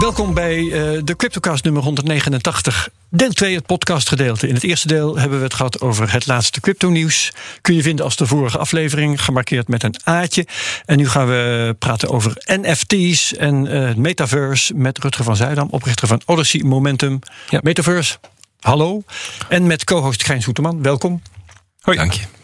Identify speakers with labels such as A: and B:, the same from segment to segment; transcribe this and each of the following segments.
A: Welkom bij uh, de CryptoCast nummer 189, deel 2, het podcastgedeelte. In het eerste deel hebben we het gehad over het laatste crypto-nieuws. Kun je vinden als de vorige aflevering, gemarkeerd met een A'tje. En nu gaan we praten over NFT's en uh, het metaverse met Rutger van Zuidam, oprichter van Odyssey Momentum. Ja. Metaverse, hallo. En met co-host Gijs Hoeteman, welkom.
B: Hoi. Dank je.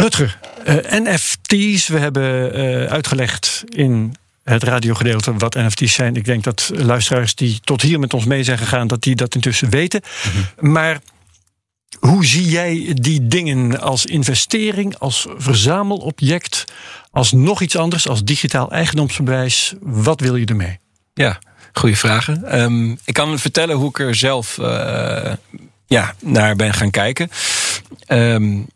A: Rutger, uh, eh, NFT's, we hebben uh, uitgelegd in het radiogedeelte wat NFT's zijn. Ik denk dat luisteraars die tot hier met ons mee zijn gegaan, dat die dat intussen weten. Mhm. Maar hoe zie jij die dingen als investering, als verzamelobject, als nog iets anders, als digitaal eigendomsbewijs? Wat wil je ermee?
B: Ja, goede vragen. Um, ik kan vertellen hoe ik er zelf uh, ja, naar ben gaan kijken. Um,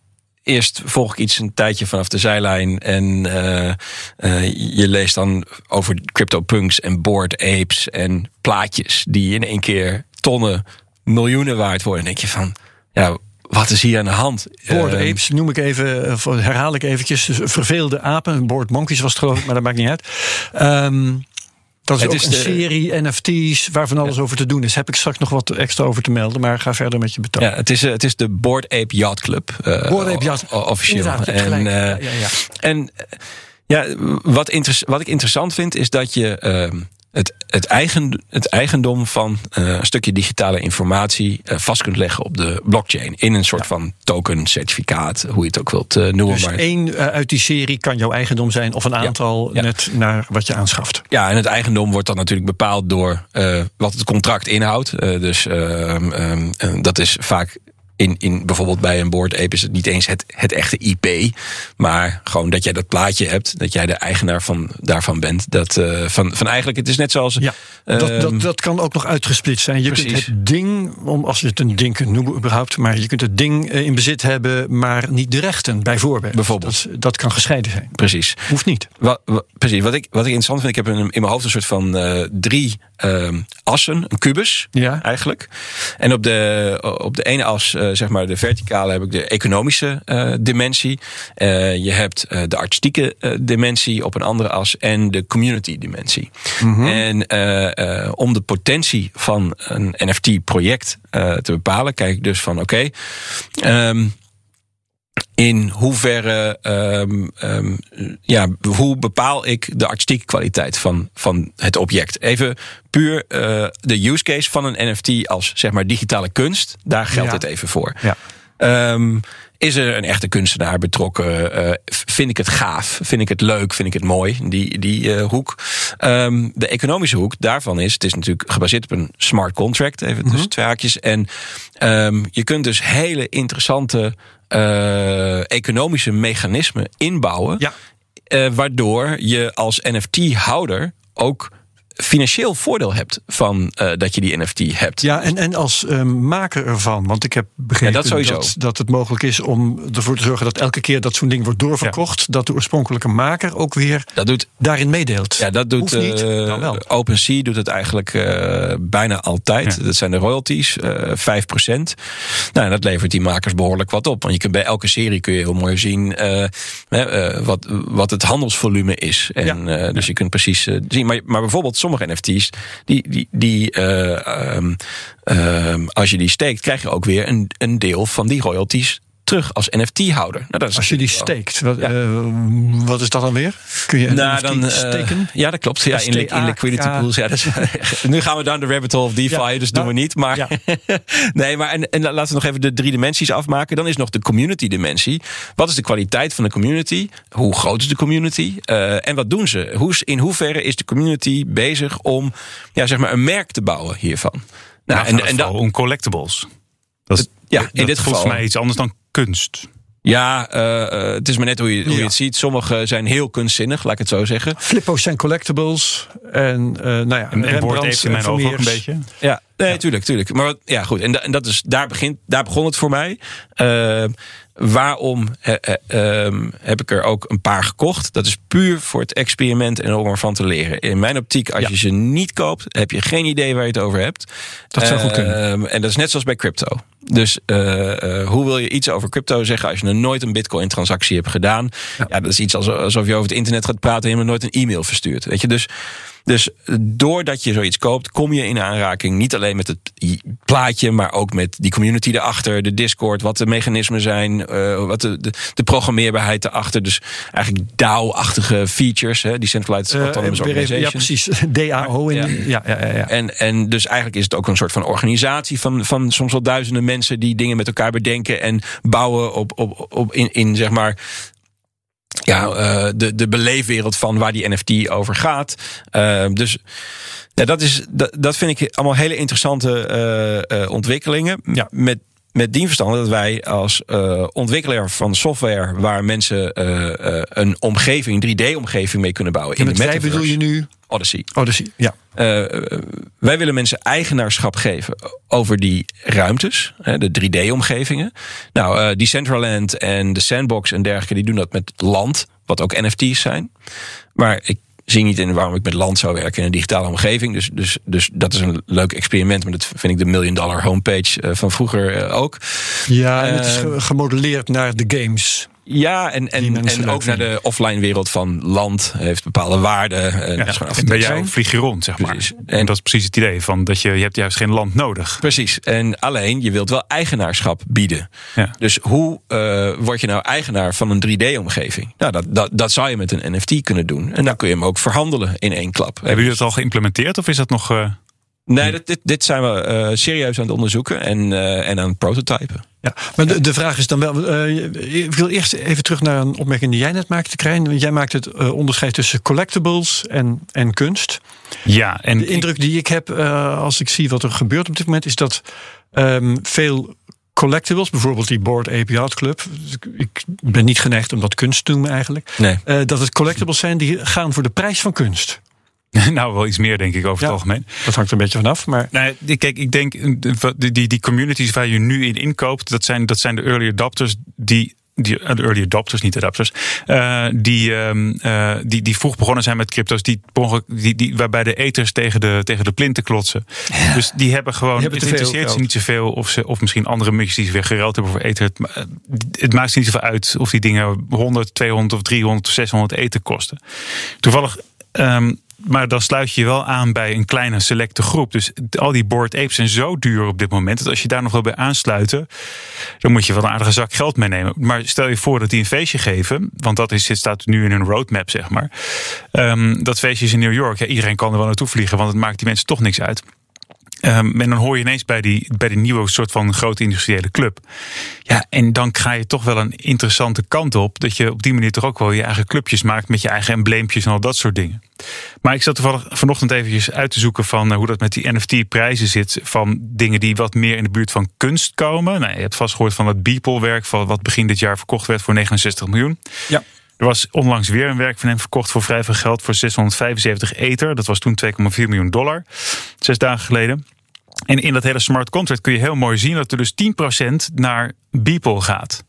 B: eerst volg ik iets een tijdje vanaf de zijlijn. En uh, uh, je leest dan over CryptoPunks en Board Apes en plaatjes die in één keer tonnen, miljoenen waard worden. En denk je van, ja, wat is hier aan de hand?
A: Board uh, Apes noem ik even, herhaal ik eventjes. Dus verveelde apen, Board Monkeys was het geloof ik, maar dat maakt niet uit. Um, dat is, het is een serie NFT's waar van alles over te doen is. Heb ik straks nog wat extra over te melden, maar ga verder met je betoog.
B: Ja, het is, het is de Board Ape Yacht Club.
A: Uh, Board Ape Yacht
B: Officieel. En, uh, ja, en ja, wat, wat ik interessant vind is dat je uh, het, het, eigen, het eigendom van uh, een stukje digitale informatie uh, vast kunt leggen op de blockchain. In een soort van token, certificaat, hoe je het ook wilt uh, noemen.
A: Dus
B: maar
A: één uit die serie kan jouw eigendom zijn, of een aantal ja, ja. net naar wat je aanschaft.
B: Ja, en het eigendom wordt dan natuurlijk bepaald door wat het contract inhoudt. dus ehm, ehm, dat is vaak in, in bijvoorbeeld bij een board ape is het niet eens het, het echte IP. Maar gewoon dat jij dat plaatje hebt. Dat jij de eigenaar van, daarvan bent. Dat, uh, van, van eigenlijk, het is net zoals.
A: Ja, uh, dat, dat, dat kan ook nog uitgesplitst zijn. Je precies. kunt het ding, om, als je het een ding kunt noemen überhaupt. Maar je kunt het ding eh, in bezit hebben, maar niet de rechten bijvoorbeeld.
B: Bijvoorbeeld.
A: Dat, dat kan gescheiden zijn.
B: Precies.
A: Hoeft niet.
B: Wat, wat, precies. Wat ik, wat ik interessant vind, ik heb in, in mijn hoofd een soort van uh, drie uh, assen. Een kubus ja. eigenlijk. En op de, op de ene as zeg maar de verticale heb ik de economische uh, dimensie. Uh, je hebt de artistieke dimensie op een andere as en de community dimensie. Mm -hmm. En om de potentie van een NFT project te bepalen, kijk ik dus van oké. Okay, um, in hoeverre, um, um, ja, hoe bepaal ik de artistieke kwaliteit van, van het object? Even puur uh, de use case van een NFT als zeg maar digitale kunst, daar geldt ja. het even voor. Ja. Um, is er een echte kunstenaar betrokken? Uh, vind ik het gaaf? Vind ik het leuk? Vind ik het mooi? Die, die uh, hoek. Um, de economische hoek daarvan is, het is natuurlijk gebaseerd op een smart contract, even tussen mm -hmm. twee haakjes. En um, je kunt dus hele interessante uh, economische mechanismen inbouwen. Ja. Uh, waardoor je als NFT-houder ook financieel voordeel hebt van uh, dat je die NFT hebt.
A: Ja, en, en als uh, maker ervan, want ik heb begrepen ja, dat, dat, dat, het mogelijk is om ervoor te zorgen dat elke keer dat zo'n ding wordt doorverkocht, ja. dat de oorspronkelijke maker ook weer dat doet, daarin meedeelt.
B: Ja, dat doet uh, OpenSea doet het eigenlijk uh, bijna altijd. Ja. Dat zijn de royalties, uh, 5%. Nou, dat levert die makers behoorlijk wat op. Want je kunt bij elke serie kun je heel mooi zien wat, wat het handelsvolume is. En, ja. Dus je kunt precies zien. Maar, maar bijvoorbeeld sommige NFT's, die, die, die uh, um, um, als je die steekt, krijg je ook weer een, een deel van die royalties terug als NFT-houder. Nou,
A: dat is als je die steekt, wat, ja. uh, wat, is dat dan weer? Kun je nou, NFT dan, uh, steken?
B: Ja, dat klopt. Ja, in, in liquidity pools. Ja, dat is, nu gaan we down de rabbit hole of DeFi, ja, dus nou, doen we niet. Maar, ja. nee, maar en, en laten we nog even de drie dimensies afmaken. Dan is nog de community dimensie. Wat is de kwaliteit van de community? Hoe groot is de community? Uh, en wat doen ze? Hoe, in hoeverre is de community bezig om ja, zeg maar een merk te bouwen hiervan?
C: Nou, nou en, en dan om collectibles. Dat is, ja, in dit geval. Volgens mij iets anders dan kunst.
B: Ja, uh, het is maar net hoe je, hoe je het ziet. Sommige zijn heel kunstzinnig, laat ik het zo zeggen.
A: Flippo's zijn collectibles. En uh, nou ja,
C: en, en heeft in mijn ogen ook een beetje.
B: Ja, nee, ja. tuurlijk, tuurlijk. Maar ja, goed. En, en dat is, daar, begint, daar begon het voor mij. Uh, waarom ehm, heb ik er ook een paar gekocht? Dat is puur voor het experiment en om ervan te leren. In mijn optiek, als je ze niet koopt, heb je geen idee waar je het over hebt.
A: Dat zou goed kunnen.
B: Ehm, en dat is net zoals bij crypto. Dus uh, uh, hoe wil je iets over crypto zeggen als je nog nooit een bitcoin-transactie hebt gedaan? Ja. ja. dat is iets alsof je over het internet gaat praten en je nooit een e-mail verstuurt. Weet je, dus dus doordat je zoiets koopt, kom je in aanraking niet alleen met het plaatje, maar ook met die community erachter, de Discord, wat de mechanismen zijn, uh, wat de, de, de, programmeerbaarheid erachter. Dus eigenlijk DAO-achtige features, hè, Decentralized uh, Autonomous Organization.
A: Ja, precies. DAO. In, ja. Ja, ja, ja,
B: En, en dus eigenlijk is het ook een soort van organisatie van, van soms wel duizenden mensen die dingen met elkaar bedenken en bouwen op, op, op in, in zeg maar ja, uh, de, de beleefwereld van waar die NFT over gaat. Uh, dus ja, dat, is, dat, dat vind ik allemaal hele interessante uh, ontwikkelingen. Ja. Met met die verstand dat wij als uh, ontwikkelaar van software waar mensen uh, uh, een omgeving, 3D-omgeving mee kunnen bouwen.
A: in de metaverse. bedoel je nu?
B: Odyssey.
A: Odyssey, ja.
B: wij willen mensen eigenaarschap geven over die ruimtes, de 3D-omgevingen. Nou, Decentraland en de Sandbox en dergelijke, die doen dat met land, wat ook NFT's zijn. Maar ik zie niet in waarom ik met land zou werken in een digitale omgeving. Dus, dus, dus dat is een leuk experiment. Maar dat vind ik de million dollar homepage eh, van vroeger eh, ook.
A: Ja, en het is eh, gemodelleerd naar de games.
B: Ja, en, en, en ook naar de offline wereld van land heeft bepaalde waarden.
C: Ja, en bij jou vlieg je rond, zeg maar. En dat is precies het idee van dat je, je hebt juist geen land nodig.
B: Precies. En alleen, je wilt wel eigenaarschap bieden. Ja. Dus hoe uh, word je nou eigenaar van een 3D-omgeving? Nou, dat, dat, dat zou je met een NFT kunnen doen. En dan kun je hem ook verhandelen in één klap.
C: Hebben jullie dat al geïmplementeerd of is dat nog... Uh...
B: Nee, dit, dit, zijn we uh, serieus aan het onderzoeken en, en aan het prototypen.
A: Ja, maar de, de vraag is dan wel. Uh, ik wil eerst even terug naar een opmerking die jij net maakte, Krijn. Want jij maakt het uh, onderscheid tussen collectibles en, en kunst.
C: Ja, en
A: de indruk die ik heb uh, als ik zie wat er gebeurt op dit moment, is dat um, veel collectibles, bijvoorbeeld die Board API Art Club. Ik ben niet geneigd om dat kunst te noemen eigenlijk.
B: Nee.
A: dat het collectibles zijn die gaan voor de prijs van kunst.
C: nou, wel iets meer, denk ik, over het algemeen.
A: Dat hangt er een beetje vanaf. Maar...
C: Nee, kijk, ik denk, die, die, die communities waar je nu in inkoopt, dat zijn, dat zijn de early adopters die die de early adopters, niet adapters, uh, die, uh, die, die vroeg begonnen zijn met crypto's, die, die, die, waarbij de eters tegen de, tegen de plinten klotsen. Ja. Dus die hebben gewoon, die hebben het interesseert ze niet zoveel of, ze, of misschien andere muntjes die ze weer geruild hebben voor ether. Het, het maakt niet zoveel uit of die dingen 100, 200 of 300 of 600 ether kosten. Toevallig um, maar dan sluit je je wel aan bij een kleine selecte groep. Dus al die board apes zijn zo duur op dit moment. Dat als je daar nog wel bij aansluiten, dan moet je wel een aardige zak geld meenemen. Maar stel je voor dat die een feestje geven. Want dat is, het staat nu in een roadmap, zeg maar. Um, dat feestje is in New York. Iedereen kan er wel naartoe vliegen, want het maakt die mensen toch niks uit. Um, en dan hoor je ineens bij die, bij die nieuwe soort van grote industriële club. Ja, en dan ga je toch wel een interessante kant op. Dat je op die manier toch ook wel je eigen clubjes maakt met je eigen embleempjes en al dat soort dingen. Maar ik zat toevallig vanochtend eventjes uit te zoeken van uh, hoe dat met die NFT-prijzen zit. Van dingen die wat meer in de buurt van kunst komen. Nou, je hebt vast gehoord van het Beeple-werk, wat begin dit jaar verkocht werd voor 69 miljoen.
B: Ja.
C: Er was onlangs weer een werk van hem verkocht voor vrij veel geld voor 675 ether. Dat was toen 2,4 miljoen dollar. Zes dagen geleden. En in dat hele smart contract kun je heel mooi zien dat er dus 10% naar Beeple gaat.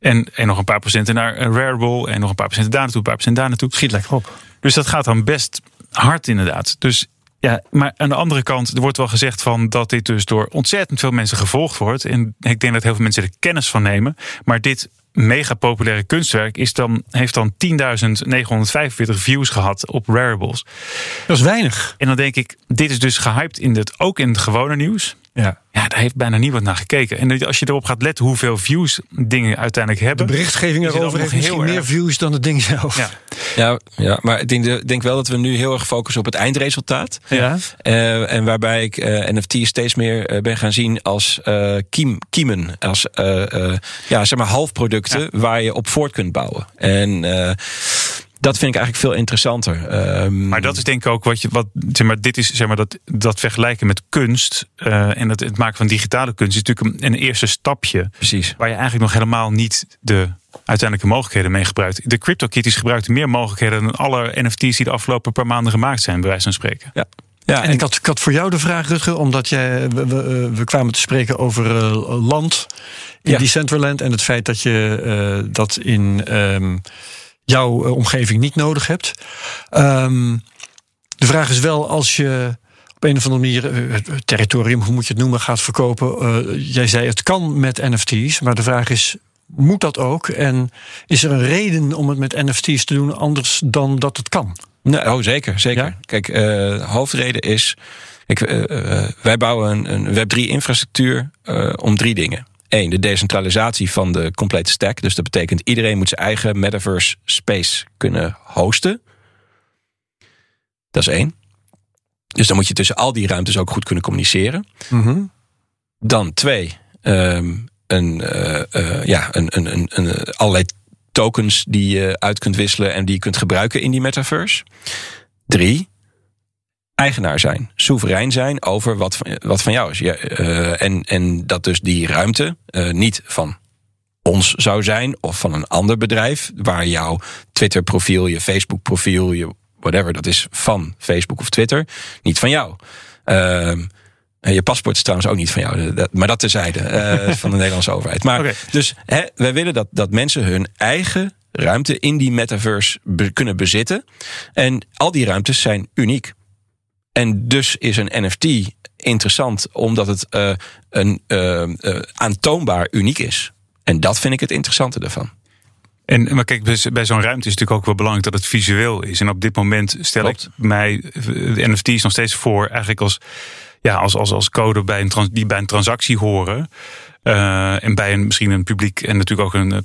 C: En, en nog een paar procenten naar Rarible. En nog een paar procenten daar naartoe, een paar procent daar naartoe.
A: Schiet lekker op.
C: Dus dat gaat dan best hard inderdaad. Dus ja, maar aan de andere kant, er wordt wel gezegd van dat dit dus door ontzettend veel mensen gevolgd wordt. En ik denk dat heel veel mensen er kennis van nemen. Maar dit mega populaire kunstwerk is dan, heeft dan 10.945 views gehad op Raribles.
A: Dat is weinig.
C: En dan denk ik, dit is dus gehyped in het, ook in het gewone nieuws.
A: Ja.
C: Ja, daar heeft bijna niemand naar gekeken. En als je erop gaat letten hoeveel views dingen uiteindelijk hebben.
A: De berichtgeving erover heeft misschien meer views dan het ding zelf.
B: Ja, ja, ja maar ik denk, denk wel dat we nu heel erg focussen op het eindresultaat.
A: Ja.
B: Uh, en waarbij ik uh, NFT steeds meer uh, ben gaan zien als kiem, kiemen. Als ja, zeg maar halfproducten ja. waar je op voort kunt bouwen. En dat vind ik eigenlijk veel interessanter.
C: Ehm, maar dat is denk ik ook wat je. Wat, zeg maar, dit is zeg maar dat, dat vergelijken met kunst. Uh, en het, het maken van digitale kunst is natuurlijk een, een, eerste stapje.
B: Precies.
C: Waar je eigenlijk nog helemaal niet de uiteindelijke mogelijkheden mee gebruikt. De CryptoKitties gebruiken meer mogelijkheden dan alle NFT's die de afgelopen paar maanden gemaakt zijn, bij wijze van spreken.
B: Ja.
A: Ja, en, ik, had, ik had voor jou de vraag, Rutger, omdat jij, we, we, we kwamen te spreken over uh, land in ja. Decentraland en het feit dat je uh, dat in um, jouw uh, omgeving niet nodig hebt. Um, de vraag is wel, als je op een of andere manier het territorium, hoe moet je het noemen, gaat verkopen. jij zei het kan met NFT's, maar de vraag is, moet dat ook? En is er een reden om het met NFT's te doen anders dan dat het kan?
B: Nee, oh, zeker, zeker. Kijk, uh, hoofdreden is. Uh, wij bouwen een, een Web3-infrastructuur om drie dingen. Eén, de decentralisatie van de complete stack. Dus dat betekent iedereen moet zijn eigen metaverse space kunnen hosten. Dat is één. Dus dan moet je tussen al die ruimtes ook goed kunnen communiceren. Mm -hmm. Dan twee, um, een, uh, uh, ja, een, een, een, een, allerlei tokens die je uit kunt wisselen en die je kunt gebruiken in die metaverse. Drie, eigenaar zijn, soeverein zijn over wat van, wat van jou is. Ja, uh, en, en dat dus die ruimte uh, niet van ons zou zijn of van een ander bedrijf, waar jouw Twitter-profiel, je Facebook-profiel, je whatever, dat is van Facebook of Twitter, niet van jou. Uh, je paspoort is trouwens ook niet van jou, maar dat terzijde van de Nederlandse overheid. Maar okay. dus hè, wij willen dat, dat mensen hun eigen ruimte in die metaverse be kunnen bezitten. En al die ruimtes zijn uniek. En dus is een NFT interessant omdat het uh, een uh, uh, aantoonbaar uniek is. En dat vind ik het interessante ervan.
C: En maar kijk, bij zo'n ruimte is natuurlijk ook wel belangrijk dat het visueel is. En op dit moment stel Klopt. ik mij de NFT's nog steeds voor eigenlijk als ja, als, als, als code bij een trans, die bij een transactie horen. En bij een, misschien een publiek en natuurlijk ook een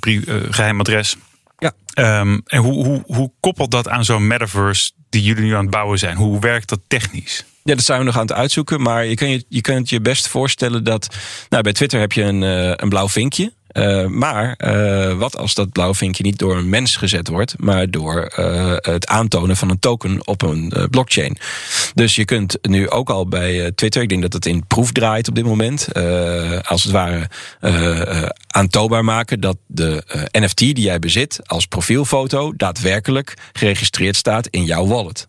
C: geheim adres.
B: Ja.
C: Um, en hoe, hoe, hoe koppelt dat aan zo'n metaverse die jullie nu aan het bouwen zijn? Hoe werkt dat technisch?
B: Ja, dat zijn we nog aan het uitzoeken. Maar je, kan je, je kunt je best voorstellen dat. Nou, bij Twitter heb je een, uh, een blauw vinkje. Uh, maar uh, wat als dat blauwe vinkje niet door een mens gezet wordt, maar door uh, het aantonen van een token op een blockchain? Dus je kunt nu ook al bij Twitter, ik denk dat het in proef draait op dit moment, als het ware aantoonbaar maken dat de NFT die jij bezit als profielfoto daadwerkelijk geregistreerd staat in jouw wallet.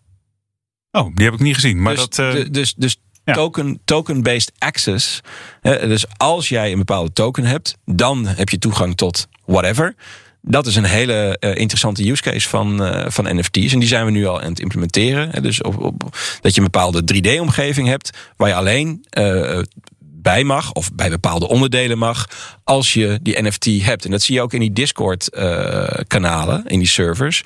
C: Oh, die heb ik niet gezien. Maar
B: dus,
C: dat,
B: dus, dus token, token-based access. dus als jij een bepaalde token hebt, dan heb je toegang tot whatever. Dat is een hele uh, interessante use case van, uh, van NFT's. En die zijn we nu al aan het implementeren. dus op, dat je een bepaalde 3D-omgeving hebt waar je alleen uh, bij mag, of bij bepaalde onderdelen mag, als je die NFT hebt. En dat zie je ook in die Discord-kanalen, in die servers.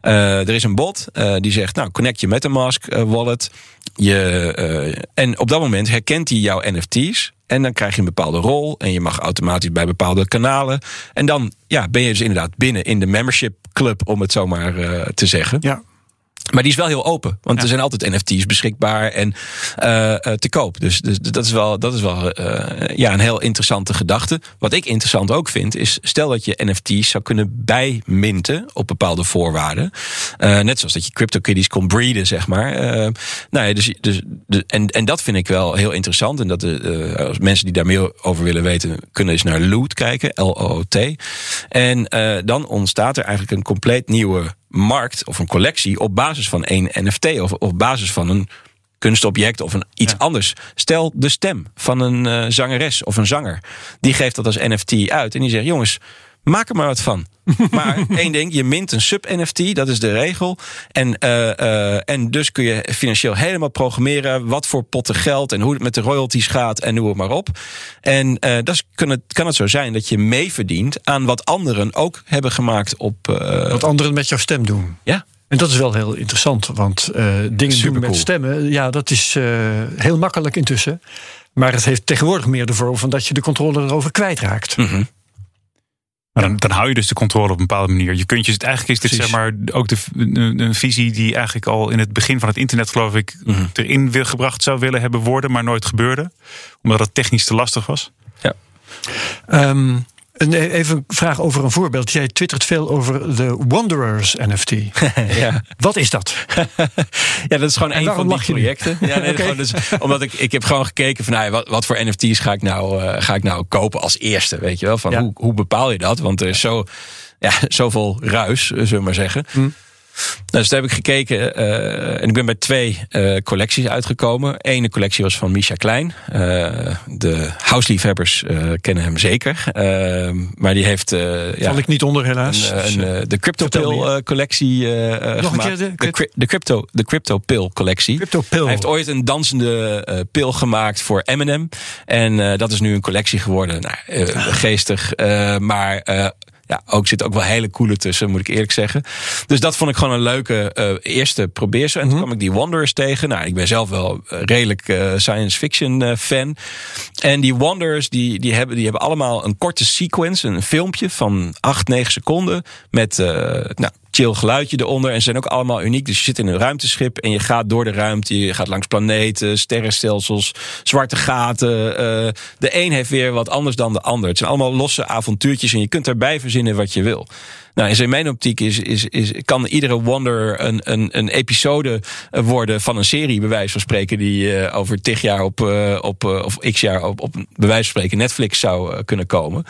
B: er is een bot die zegt: Nou, connect je MetaMask wallet. Je, en op dat moment herkent hij jouw NFT's. En dan krijg je een bepaalde rol. En je mag automatisch bij bepaalde kanalen. En dan ja, ben je dus inderdaad binnen in de membership club, om het zo maar te zeggen.
A: Ja.
B: Maar die is wel heel open. Want ja. er zijn altijd NFT's beschikbaar en uh, te koop. Dus, dus dat is wel, dat is wel uh, ja, een heel interessante gedachte. Wat ik interessant ook vind, is stel dat je NFT's zou kunnen bijminten op bepaalde voorwaarden. Uh, net zoals dat je CryptoKitties kon breeden, zeg maar. nou ja, dus, dus, de, en, en dat vind ik wel heel interessant. En dat de, als mensen die daar meer over willen weten, kunnen eens naar Loot kijken, L-O-O-T. En dan ontstaat er eigenlijk een compleet nieuwe markt of een collectie op basis van één NFT of op basis van een kunstobject of een iets ja. anders. Stel de stem van een uh, zangeres of een zanger. Die geeft dat als NFT uit en die zegt: jongens, maak er maar wat van. Maar één ding, je mint een sub-NFT, dat is de regel. En, uh, uh, en dus kun je financieel helemaal programmeren wat voor potten geld en hoe het met de royalties gaat en noem het maar op. En uh, dat kan het, kan het zo zijn dat je meeverdient aan wat anderen ook hebben gemaakt op.
A: wat anderen met jouw stem doen.
B: Ja.
A: En dat is wel heel interessant, want dingen Super doen met stemmen, ja, dat is heel makkelijk intussen. Maar het heeft tegenwoordig meer de vorm van dat je de controle erover kwijtraakt.
B: Mm -hmm.
C: Maar dan, dan hou je dus de controle op een bepaalde manier. Je kunt je, eigenlijk is dit zeg maar ook de, een, een, visie die eigenlijk al in het begin van het internet, geloof ik, mm -hmm. erin wil, gebracht zou willen hebben worden, maar nooit gebeurde. Omdat het technisch te lastig was.
B: Ja.
A: Um, even een vraag over een voorbeeld. Jij twittert veel over de Wanderers NFT. ja. Wat is dat?
B: ja, dat is gewoon een van die projecten. Ja, nee, dus, omdat ik, ik heb gewoon gekeken van nou, wat, wat voor NFT's ga ik, nou, uh, ga ik nou kopen als eerste. Weet je wel? Van hoe, hoe bepaal je dat? Want er is zo, ja, zoveel ruis, zullen we maar zeggen. Hm. Dus daar heb ik gekeken uh, en ik ben bij twee uh, collecties uitgekomen. Ene collectie was van Misha Klein. Uh, de houseliefhebbers kennen hem zeker. maar die heeft...
A: Val ja, ik niet onder helaas.
B: Een, een, de Crypto Pill collectie Nog gemaakt. Een keer de, de, crypto, de Crypto Pill collectie.
A: Crypto Pill.
B: Hij heeft ooit een dansende pil gemaakt voor Eminem. En dat is nu een collectie geworden. Nou, geestig. maar ja, ook zit ook wel hele coole tussen, moet ik eerlijk zeggen. Dus dat vond ik gewoon een leuke uh, eerste probeersel. En toen mhm. kwam ik die Wanderers tegen. Nou, ik ben zelf wel eh, redelijk uh, science fiction uh, fan. En die Wanderers, die, die, hebben, die hebben allemaal een korte sequence, een filmpje van 8, 9 seconden. Met nou, chill geluidje eronder. En zijn ook allemaal uniek. Dus je zit in een ruimteschip en je gaat door de ruimte. Je gaat langs planeten, sterrenstelsels, zwarte gaten. Uh, de een heeft weer wat anders dan de ander. Het zijn allemaal losse avontuurtjes en je kunt erbij verzinnen wat je wil. Nou, in mijn optiek is, is, is, kan iedere Wonder een, een, een episode worden van een serie, bij wijze van spreken, die uh, over tig jaar op, uh, op uh, of x jaar op, op bij van spreken Netflix zou kunnen komen.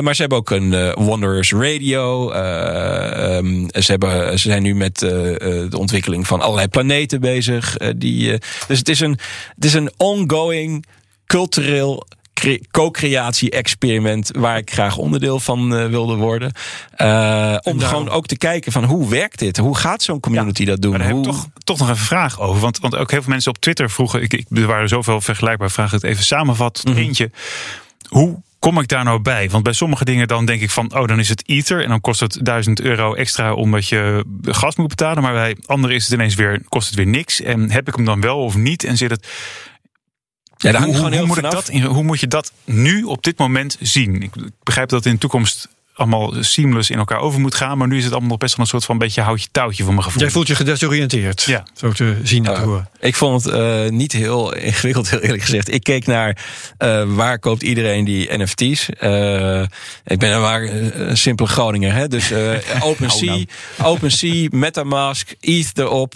B: maar ze hebben ook een Wonders Radio. Um, ze, hebben, ze zijn nu met de ontwikkeling van allerlei planeten bezig. die, dus het is een, het is een ongoing cultureel co-creatie-experiment waar ik graag onderdeel van uh, wilde worden. Uh, om gewoon ook te kijken van hoe werkt dit? Hoe gaat zo'n community dat doen?
C: Maar daar
B: hoe...
C: heb ik toch, toch nog even een vraag over. Want, want ook heel veel mensen op Twitter vroegen, ik, ik, er waren zoveel vergelijkbare vragen, het even samenvat. Mm Eentje, hoe kom ik daar nou bij? Want bij sommige dingen dan denk ik van, oh, dan is het ether en dan kost het 1000 euro extra omdat je gas moet betalen. Maar bij andere is het ineens weer, kost het weer niks. En heb ik hem dan wel of niet? En zit het, ja, hoe, gewoon hoe, moet ik dat, hoe moet je dat nu op dit moment zien? Ik begrijp dat in de toekomst allemaal seamless in elkaar over moet gaan. Maar nu is het allemaal nog best wel een soort van beetje houtje touwtje voor mijn gevoel.
A: Jij voelt je gedesoriënteerd. Ja. Zo te zien en te horen.
B: Ik vond het uh, niet heel ingewikkeld, heel eerlijk gezegd. Ik keek naar uh, waar koopt iedereen die NFT's. Uh, ik ben een simpele Groninger. Hè? Dus OpenSea, nou. OpenSea, Metamask, ETH erop,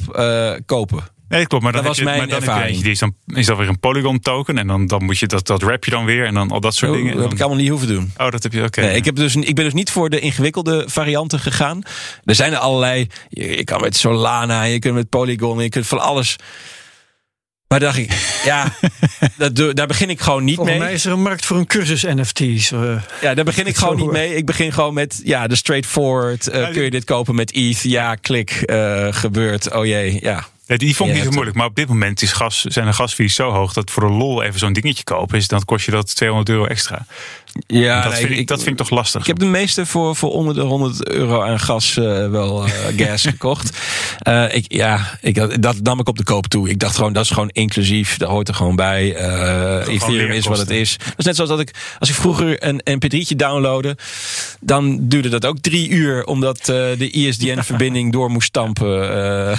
B: kopen.
C: Nee, klopt. Maar dan, dat was mijn dan ervaring. Je, is, dan, is dat weer een Polygon token. En dan, dan moet je dat, dat rap je dan weer. En dan al dat soort dingen.
B: Dat heb ik allemaal niet hoeven doen.
C: Oh, dat heb je oké.
B: Nee, ik, heb dus, ik ben dus niet voor de ingewikkelde varianten gegaan. Er zijn er allerlei. Je, kan met Solana, je kunt met Polygon, je kunt van alles. Maar dacht ik, ja, dat, daar begin ik gewoon niet
A: Volgens
B: mee.
A: mij is er een markt voor een cursus NFT's. Uh,
B: ja, daar begin ik gewoon niet mee. Ik begin gewoon met, ja, de straightforward. Uh, kun je dit kopen met ETH? Ja, klik, uh, gebeurt. Oh jee, ja.
C: Ja, die vond ik niet zo moeilijk. Maar op dit moment is gas, zijn de gasfees zo hoog dat voor de lol even zo'n dingetje kopen is, dan kost je dat 200 euro extra. Ja, dat, vind ik, dat vind ik toch lastig.
B: Ik heb de meeste voor, voor onder de 100 euro aan gas uh, wel uh, gas gekocht. Uh, ik, ja, ik, dat nam ik op de koop toe. Ik dacht gewoon, dat is gewoon inclusief. Dat hoort er gewoon bij. Ethereum is wat het is. Dat is net zoals dat ik, als ik vroeger een mp3'tje downloadde, dan duurde dat ook drie uur, omdat de ISDN-verbinding door moest stampen.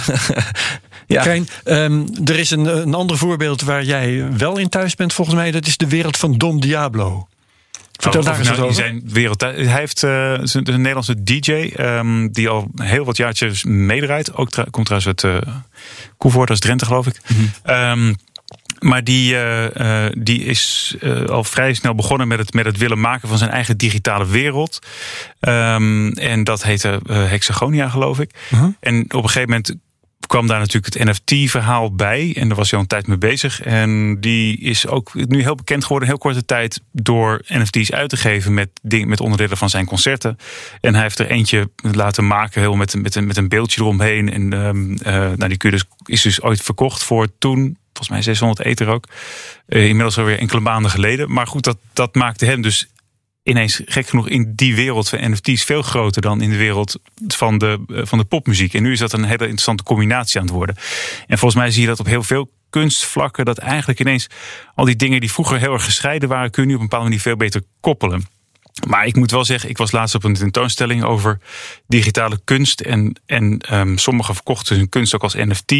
A: Ja. Krijn, um, er is een, een ander voorbeeld waar jij wel in thuis bent, volgens mij. Dat is de wereld van Don Diablo.
C: Vertel oh, daar eens nou, over. Zijn wereld, hij heeft uh, een, een Nederlandse DJ um, die al heel wat jaartjes meedraait. Ook tra komt trouwens uit uh, Koevoort, dat is Drenthe geloof ik. Mm -hmm. um, maar die, uh, die is uh, al vrij snel begonnen met het, met het willen maken van zijn eigen digitale wereld. Um, en dat heette Hexagonia, geloof ik. -huh. En op een gegeven moment kwam daar natuurlijk het NFT-verhaal bij. En daar was hij al een tijd mee bezig. En die is ook nu heel bekend geworden, heel korte tijd, door NFT's uit te geven met, ding, met onderdelen van zijn concerten. En hij heeft er eentje laten maken, heel met, met, een, met een beeldje eromheen. En um, uh, nou, die kun je dus, is dus ooit verkocht voor toen, volgens mij 600 ether ook. Uh, inmiddels alweer enkele maanden geleden. Maar goed, dat, dat maakte hem dus ineens gek genoeg in die wereld van NFT's veel groter dan in de wereld van de, eh, van de popmuziek. En nu is dat een hele interessante combinatie aan het worden. En volgens mij zie je dat op heel veel kunstvlakken, dat eigenlijk ineens al die dingen die vroeger heel erg gescheiden waren, kun je nu op een bepaalde manier veel beter koppelen. Maar ik moet wel zeggen, ik was laatst op een tentoonstelling over digitale kunst. En, en um, sommigen verkochten hun kunst ook als NFT.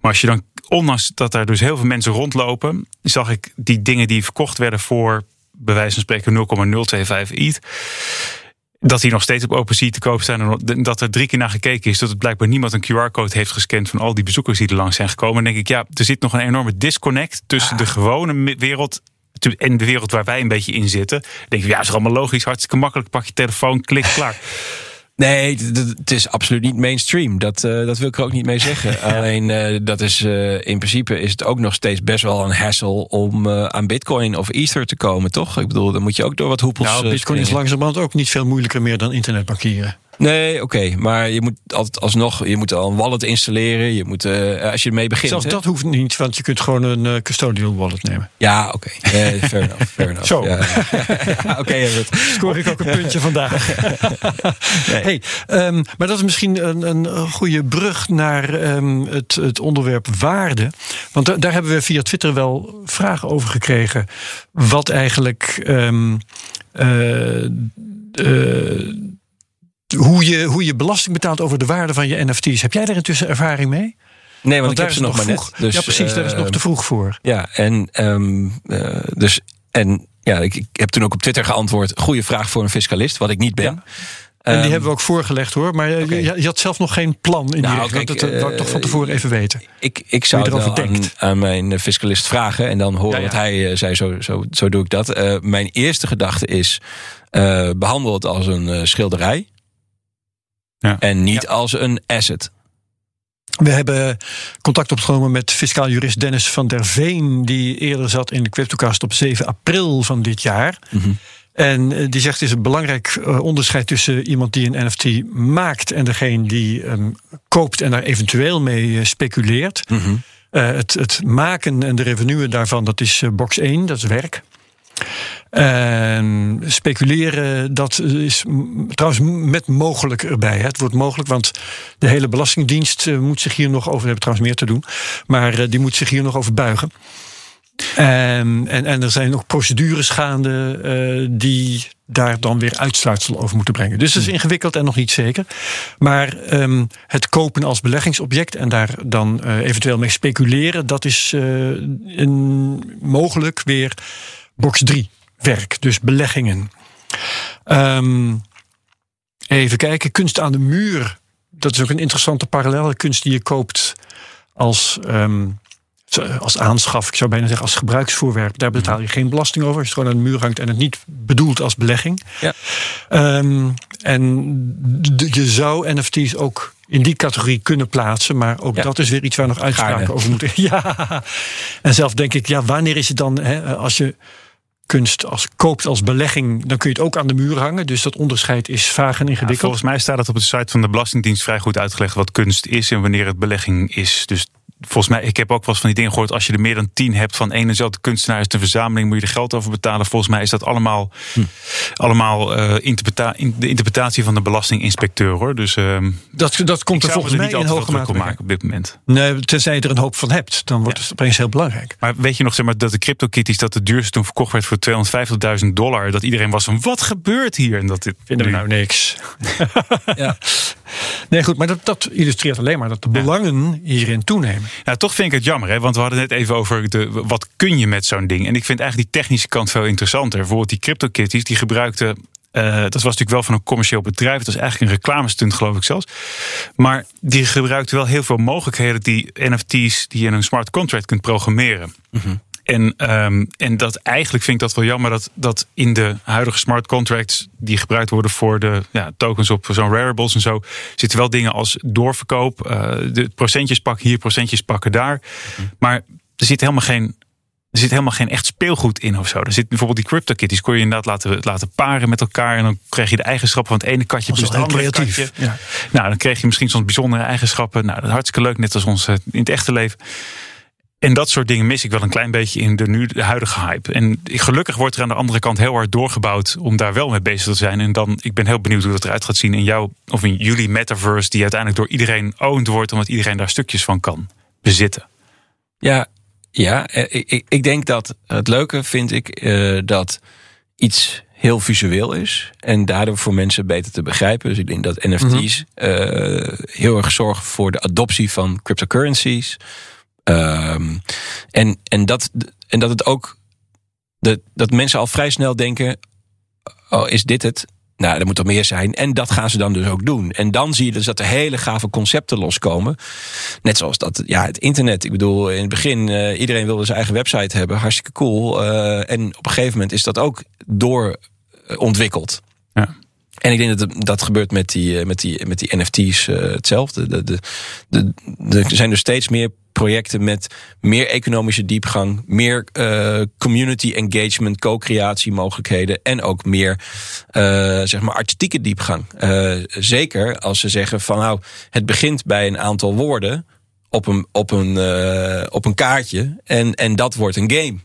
C: Maar als je dan, ondanks dat daar dus heel veel mensen rondlopen, zag ik die dingen die verkocht werden voor bij wijze van spreken 0,025 ETH dat die nog steeds op OpenSea te koop zijn. En dat er drie keer naar gekeken is. Dat het blijkbaar niemand een QR-code heeft gescand van al die bezoekers die er langs zijn gekomen. Dan denk ik, ja, er zit nog een enorme disconnect tussen de gewone wereld en de wereld waar wij een beetje in zitten. Dan denk ik, ja, is allemaal logisch, hartstikke makkelijk. Pak je telefoon, klik, klaar.
B: Nee, het is absoluut niet mainstream. Dat, uh, dat wil ik er ook niet mee zeggen. Alleen uh, dat is uh, in principe is het ook nog steeds best wel een hassle om aan Bitcoin of Ether te komen, toch? Ik bedoel, dan moet je ook door wat hoepels.
A: Nou, Bitcoin springen. is langzamerhand ook niet veel moeilijker meer dan internetbankieren.
B: Nee, oké. maar je moet altijd alsnog, je moet al een wallet installeren. Je moet, uh, als je ermee begint.
A: Zelfs dat hoeft niet, want je kunt gewoon een uh, custodial wallet nemen.
B: Ja, oké. Okay. Uh, fair enough. Fair enough.
A: Zo.
B: Ja,
A: oké, okay, Scoor ik ook een puntje vandaag. nee. hey, um, maar dat is misschien een, een goede brug naar um, het, het onderwerp waarde. Want da daar hebben we via Twitter wel vragen over gekregen. Wat eigenlijk. Um, hoe je, hoe je belasting betaalt over de waarde van je NFT's. Heb jij daar intussen ervaring mee?
B: Nee, want, want ik heb ze nog maar net.
A: Dus, ja, precies, daar is nog te vroeg voor.
B: Ja, en, um, uh, dus, en ja, ik, ik, heb toen ook op Twitter geantwoord: goede vraag voor een fiscalist, wat ik niet ben. Ja.
A: En die um, hebben we ook voorgelegd hoor. Maar okay. je, je, had zelf nog geen plan in nou, die richting. Dat uh, wou ik toch van tevoren even weten.
B: Ik, ik zou het wel aan, aan, mijn fiscalist vragen. En dan horen ja, ja. wat hij uh, zei. Zo, zo, zo doe ik dat. Uh, mijn eerste gedachte is: behandel het als een schilderij. Ja. En niet ja. als een asset.
A: We hebben contact opgenomen met fiscaal jurist Dennis van der Veen, die eerder zat in de Cryptocast op 7 april van dit jaar. Mm -hmm. En die zegt: het is een belangrijk onderscheid tussen iemand die een NFT maakt en degene die um, koopt en daar eventueel mee speculeert. Mm -hmm. uh, het, het, maken en de revenue daarvan, dat is box 1, dat is werk. En speculeren, dat is trouwens met mogelijk erbij. Het wordt mogelijk, want de hele Belastingdienst moet zich hier nog over, we hebben trouwens meer te doen, maar die moet zich hier nog over buigen. En, en, en er zijn nog procedures gaande uh, die daar dan weer uitsluitsel over moeten brengen. Dus dat is ingewikkeld en nog niet zeker. Maar um, het kopen als beleggingsobject en daar dan uh, eventueel mee speculeren, dat is uh, een, mogelijk weer box 3 werk, dus beleggingen. Um, even kijken, kunst aan de muur. Dat is ook een interessante parallelle kunst die je koopt als, um, als aanschaf. Ik zou bijna zeggen als gebruiksvoorwerp. Daar betaal je geen belasting over. Als je het gewoon aan de muur hangt en het niet bedoelt als belegging. Ja. Um, en je zou NFT's ook in die categorie kunnen plaatsen. Maar ook ja. dat is weer iets waar nog uitspraken Gaarne. over moeten. Ja. En zelf denk ik, ja, wanneer is het dan, hè, als je kunst als, koopt als belegging, dan kun je het ook aan de muur hangen. Dus dat onderscheid is vaag en ingewikkeld.
C: Volgens mij staat het op de site van de Belastingdienst vrij goed uitgelegd wat kunst is en wanneer het belegging is. Dus volgens mij, ik heb ook wel eens van die dingen gehoord. Als je er meer dan tien hebt van één en dezelfde kunstenaar is de verzameling, moet je er geld over betalen. Volgens mij is dat allemaal, hm. allemaal uh, interpreta de interpretatie van de belastinginspecteur hoor. Dus uh,
A: dat, dat komt er volgens mij in hoge mate
C: maken op dit moment.
A: Nee, tenzij je er een hoop van hebt, dan wordt ja. het opeens heel belangrijk.
C: Maar weet je nog zeg maar, dat de CryptoKitties dat de duurste toen verkocht werd voor 250.000 dollar, dat iedereen was van wat gebeurt hier? En dat dit
A: vinden we nou niks. ja. Nee, goed, maar dat, dat illustreert alleen maar dat de belangen hierin toenemen.
C: Ja, toch vind ik het jammer, hè? want we hadden net even over de, wat kun je met zo'n ding. En ik vind eigenlijk die technische kant veel interessanter. Bijvoorbeeld die CryptoKitties, die gebruikten uh, dat was natuurlijk wel van een commercieel bedrijf. Het was eigenlijk een reclamestunt, geloof ik zelfs. Maar die gebruikte wel heel veel mogelijkheden die NFT's die je in een smart contract kunt programmeren. Mm -hmm. En, um, en dat eigenlijk vind ik dat wel jammer dat, dat in de huidige smart contracts die gebruikt worden voor de ja, tokens op zo'n wearables en zo, zitten wel dingen als doorverkoop, uh, de procentjes pakken hier, procentjes pakken daar. Mm. Maar er zit helemaal geen. Er zit helemaal geen echt speelgoed in of zo. Er zit bijvoorbeeld die CryptoKitties, kon je inderdaad laten, laten paren met elkaar. En dan krijg je de eigenschappen van het ene katje plus het andere creatief. katje. Ja. Nou, dan kreeg je misschien soms bijzondere eigenschappen. Nou, dat is hartstikke leuk, net als ons in het echte leven. En dat soort dingen mis ik wel een klein beetje in de, nu, de huidige hype. En gelukkig wordt er aan de andere kant heel hard doorgebouwd om daar wel mee bezig te zijn. En dan, ik ben heel benieuwd hoe dat eruit gaat zien in jouw of in jullie metaverse, die uiteindelijk door iedereen owned wordt, omdat iedereen daar stukjes van kan bezitten.
B: Ja, ja ik, ik denk dat het leuke vind ik uh, dat iets heel visueel is. En daardoor voor mensen beter te begrijpen. Dus ik denk dat NFT's mm -hmm. uh, heel erg zorgen voor de adoptie van cryptocurrencies. Um, en, en, dat, en dat het ook de, dat mensen al vrij snel denken: oh, is dit het? Nou, er moet er meer zijn. En dat gaan ze dan dus ook doen. En dan zie je dus dat er hele gave concepten loskomen. Net zoals dat, ja, het internet. Ik bedoel, in het begin, uh, iedereen wilde zijn eigen website hebben. Hartstikke cool. Uh, en op een gegeven moment is dat ook doorontwikkeld. Ja. En ik denk dat dat gebeurt met die, eh, met die, met die NFT's uh, hetzelfde. De, de, de, er zijn er steeds meer projecten met meer economische diepgang, meer uh, community engagement, co-creatie mogelijkheden en ook meer uh, zeg maar artistieke diepgang. Zeker als ze zeggen van nou, het begint bij een aantal woorden op een, op een, op een kaartje en, en dat wordt een game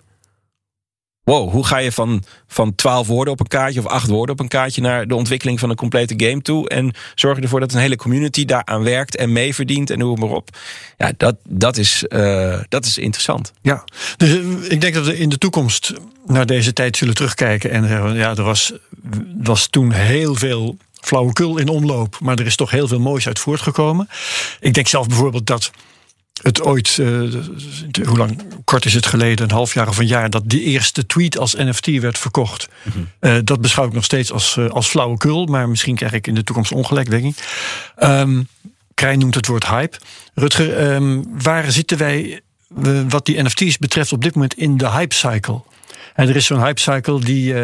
B: wow, hoe ga je van, van 12 woorden op een kaartje of acht woorden op een kaartje naar de ontwikkeling van een complete game toe en zorg ervoor dat een hele community daaraan werkt en meeverdient en noem maar op. Ja, dat, dat, is, uh, dat is interessant.
A: Ja, dus eh, ik denk dat we in de toekomst naar deze tijd zullen terugkijken en zeggen, ja, er was, was toen heel veel flauwekul in omloop, maar er is toch heel veel moois uit voortgekomen. Ik denk zelf bijvoorbeeld dat het ooit, uh, hoe lang kort is het geleden, een half jaar of een jaar, dat die eerste tweet als NFT werd verkocht. Mm -hmm. dat beschouw ik nog steeds als, uh, als flauwekul, maar misschien krijg ik in de toekomst ongelijk, denk ik. Um, Krijn noemt het woord hype. Rutger, um, waar zitten wij, wat die NFT's betreft, op dit moment in de hype cycle? En er is zo'n hype cycle die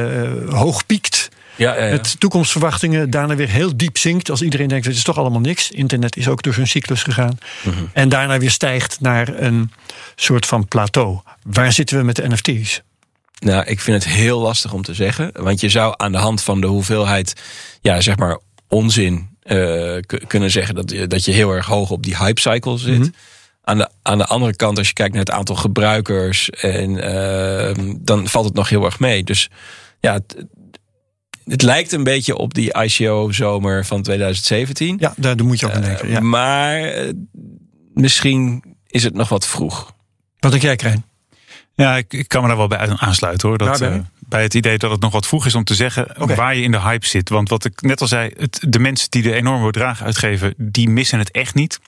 A: hoog piekt ja, ja, ja. Met toekomstverwachtingen daarna weer heel diep zinkt. Als iedereen denkt, het is toch allemaal niks. Internet is ook door zo'n cyclus gegaan. Mm -hmm. En daarna weer stijgt naar een soort van plateau. Waar zitten we met de NFT's?
B: Nou, ik vind het heel lastig om te zeggen. Want je zou aan de hand van de hoeveelheid, ja, zeg maar, onzin uh, kunnen zeggen dat, dat je heel erg hoog op die hype cycle zit. Mm -hmm. Aan de, aan de andere kant, als je kijkt naar het aantal gebruikers, en, uh, dan valt het nog heel erg mee. Dus ja, het lijkt een beetje op die ICO-zomer van 2017.
A: Ja, daar moet je ook aan denken. Ja.
B: maar uh, misschien is het nog wat vroeg.
A: Wat denk jij, Krijn?
C: Ja, ik, ik, kan me daar wel bij aansluiten hoor. Dat, uh, bij het idee dat het nog wat vroeg is om te zeggen okay. waar je in de hype zit. Want wat ik net al zei, het, de mensen die de enorme bedragen uitgeven, die missen het echt niet.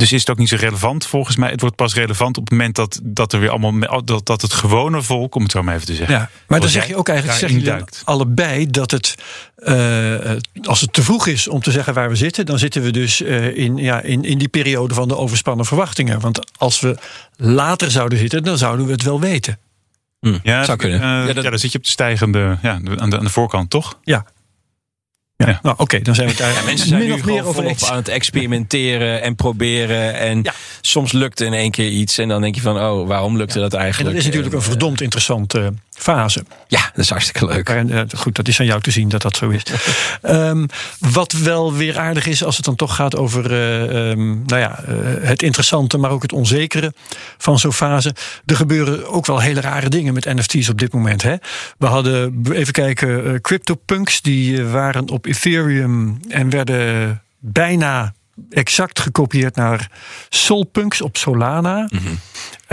C: Dus is het ook niet zo relevant volgens mij. Het wordt pas relevant op het moment dat, dat er weer allemaal dat, dat het gewone volk, om het zo maar even te zeggen.
A: Ja, maar dan zeg je ook eigenlijk zeg je allebei dat het uh, als het te vroeg is om te zeggen waar we zitten, dan zitten we dus uh, in, ja, in, in die periode van de overspannen verwachtingen. Want als we later zouden zitten, dan zouden we het wel weten.
C: Hmm. Ja, zou kunnen. Uh, ja, dat... ja, dan zit je op de stijgende, ja, aan de, aan de voorkant, toch?
A: Ja, ja. Nou, oké, dan zijn we daar.
B: Ja, mensen zijn nu meer volop aan het experimenteren en proberen. En ja. soms lukt in één keer iets. En dan denk je van, oh, waarom lukte dat eigenlijk?
A: En dat is natuurlijk een verdomd interessante fase.
B: Ja, dat is hartstikke leuk.
A: En, uh, goed, dat is aan jou te zien dat dat zo is. um, wat wel weer aardig is als het dan toch gaat over uh, um, nou ja, uh, het interessante, maar ook het onzekere van zo'n fase. Er gebeuren ook wel hele rare dingen met NFT's op dit moment. Hè? We hadden, even kijken, CryptoPunks, die waren op Ethereum en werden bijna exact gekopieerd naar Solpunks op Solana. Mm -hmm.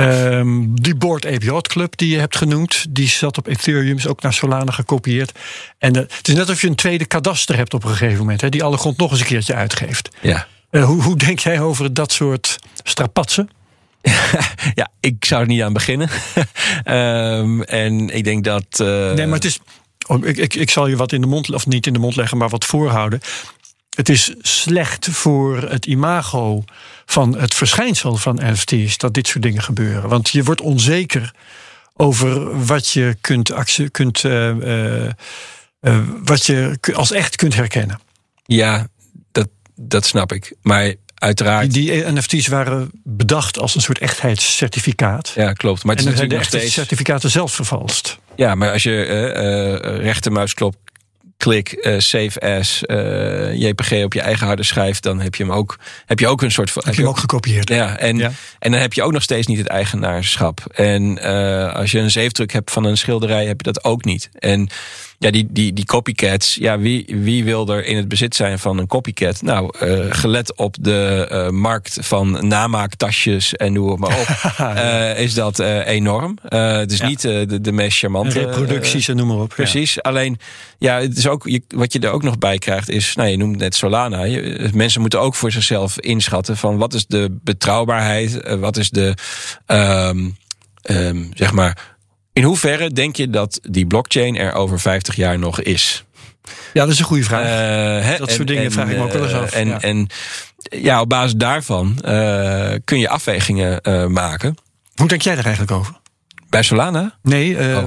A: um, die Board Ape Yacht Club die je hebt genoemd, die zat op Ethereum, is ook naar Solana gekopieerd. En uh, het is net alsof je een tweede kadaster hebt op een gegeven moment, hè, die alle grond nog eens een keertje uitgeeft.
B: Ja.
A: Uh, hoe, hoe denk jij over dat soort strapatsen?
B: ja, ik zou er niet aan beginnen. um, en ik denk dat. Uh...
A: Nee, maar het is. Oh, ik, ik, ik zal je wat in de mond, of niet in de mond leggen, maar wat voorhouden. Het is slecht voor het imago van het verschijnsel van NFT's dat dit soort dingen gebeuren. Want je wordt onzeker over wat je kunt, kunt uh, uh, uh, wat je als echt kunt herkennen.
B: Ja, dat, dat snap ik. Maar uiteraard.
A: Die, die NFT's waren bedacht als een soort echtheidscertificaat.
B: Ja, klopt. Maar het
A: en natuurlijk de steeds certificaten zelf vervalst.
B: Ja, maar als je rechtermuisknop klik, uh, save as, uh, JPG op je eigen harde schijf, dan heb je hem ook, heb je ook een soort van.
A: Heb je hem ook gekopieerd?
B: Ja, en, ja. en dan heb je ook nog steeds niet het eigenaarschap. En uh, als je een zeefdruk hebt van een schilderij, heb je dat ook niet. En ja, die, die, die copycats, ja, wie, wie wil er in het bezit zijn van een copycat? Nou, uh, gelet op de uh, markt van namaaktasjes en noem maar op, uh, is dat enorm. het is ja. niet de, de meest charmante.
A: Reproducties en noem maar op.
B: Precies. Alleen, ja, het is ook, je, wat je er ook nog bij krijgt is, nou, je noemt net Solana. Je, mensen moeten ook voor zichzelf inschatten van wat is de betrouwbaarheid, wat is de, um, um, zeg maar, In hoeverre denk je dat die blockchain er over 50 jaar nog is?
A: Ja, dat is een goede vraag. Uh, dat soort dingen vraag ik me ook wel eens af.
B: En ja, en, ja op basis daarvan uh, kun je afwegingen uh, maken.
A: Hoe denk jij daar eigenlijk over?
B: Bij Solana?
A: Nee, oh.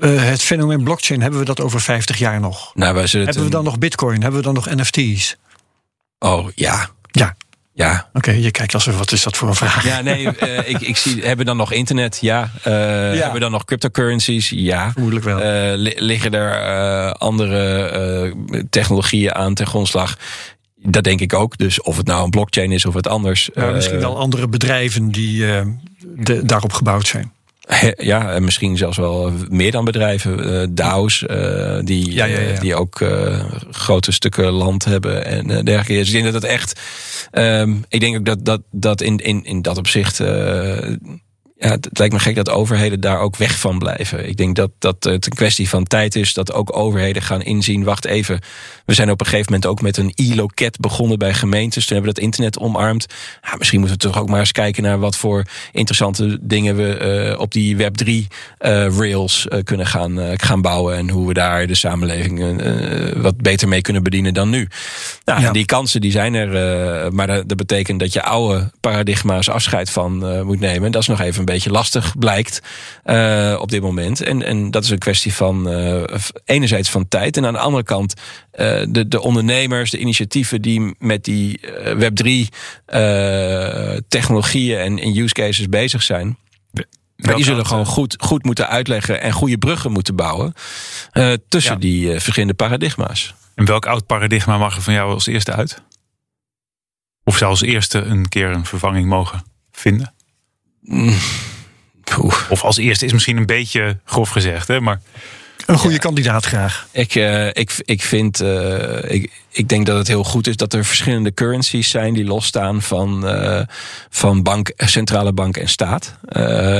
A: het fenomeen blockchain, hebben we dat over 50 jaar nog?
B: Nou,
A: hebben we dan nog bitcoin? Hebben we dan nog NFT's?
B: Oh ja.
A: Ja.
B: Ja.
A: Oké, je kijkt als wat is dat voor een vraag?
B: Ja, nee, uh, ik, ik zie, hebben we dan nog internet? Ja. Uh, ja. Hebben we dan nog cryptocurrencies? Ja.
A: Vermoedelijk wel.
B: Uh, li liggen er andere technologieën aan ten grondslag? Dat denk ik ook. Dus of het nou een blockchain is of wat anders.
A: Ja, misschien wel andere bedrijven die de, daarop gebouwd zijn.
B: Ja, en misschien zelfs wel meer dan bedrijven. Uh, DAO's, uh, die, ja, ja, ja. die ook uh, grote stukken land hebben en dergelijke. Dus ik denk dat het echt. Um, ik denk ook dat dat, dat in, in, in dat opzicht ja, het, lijkt me gek dat overheden daar ook weg van blijven. Ik denk dat, dat het een kwestie van tijd is dat ook overheden gaan inzien. Wacht even, we zijn op een gegeven moment ook met een e-loket begonnen bij gemeentes. Toen hebben we dat internet omarmd. Ja, misschien moeten we toch ook maar eens kijken naar wat voor interessante dingen we uh, op die Web3 uh, rails uh, kunnen gaan, gaan bouwen. En hoe we daar de samenleving wat beter mee kunnen bedienen dan nu. Nou, ja. die kansen die zijn er. maar dat, dat, betekent dat je oude paradigma's afscheid van moet nemen. Dat is nog even een beetje lastig blijkt uh, op dit moment. En, en dat is een kwestie van uh, enerzijds van tijd. En aan de andere kant uh, de, de ondernemers, de initiatieven die met die Web3 technologieën en, en use cases bezig zijn. Maar die zullen gewoon goed, goed moeten uitleggen en goede bruggen moeten bouwen tussen ja. die verschillende paradigma's.
C: En welk oud paradigma mag er van jou als eerste uit? Of zou als eerste een keer een vervanging mogen vinden?
B: Mm.
C: Of als eerste is misschien een beetje grof gezegd, hè? maar.
A: Een goede ja. kandidaat graag.
B: Ik, uh, ik, ik vind, uh, ik, ik denk dat het heel goed is dat er verschillende currencies zijn die losstaan van, uh, van bank, centrale bank en staat.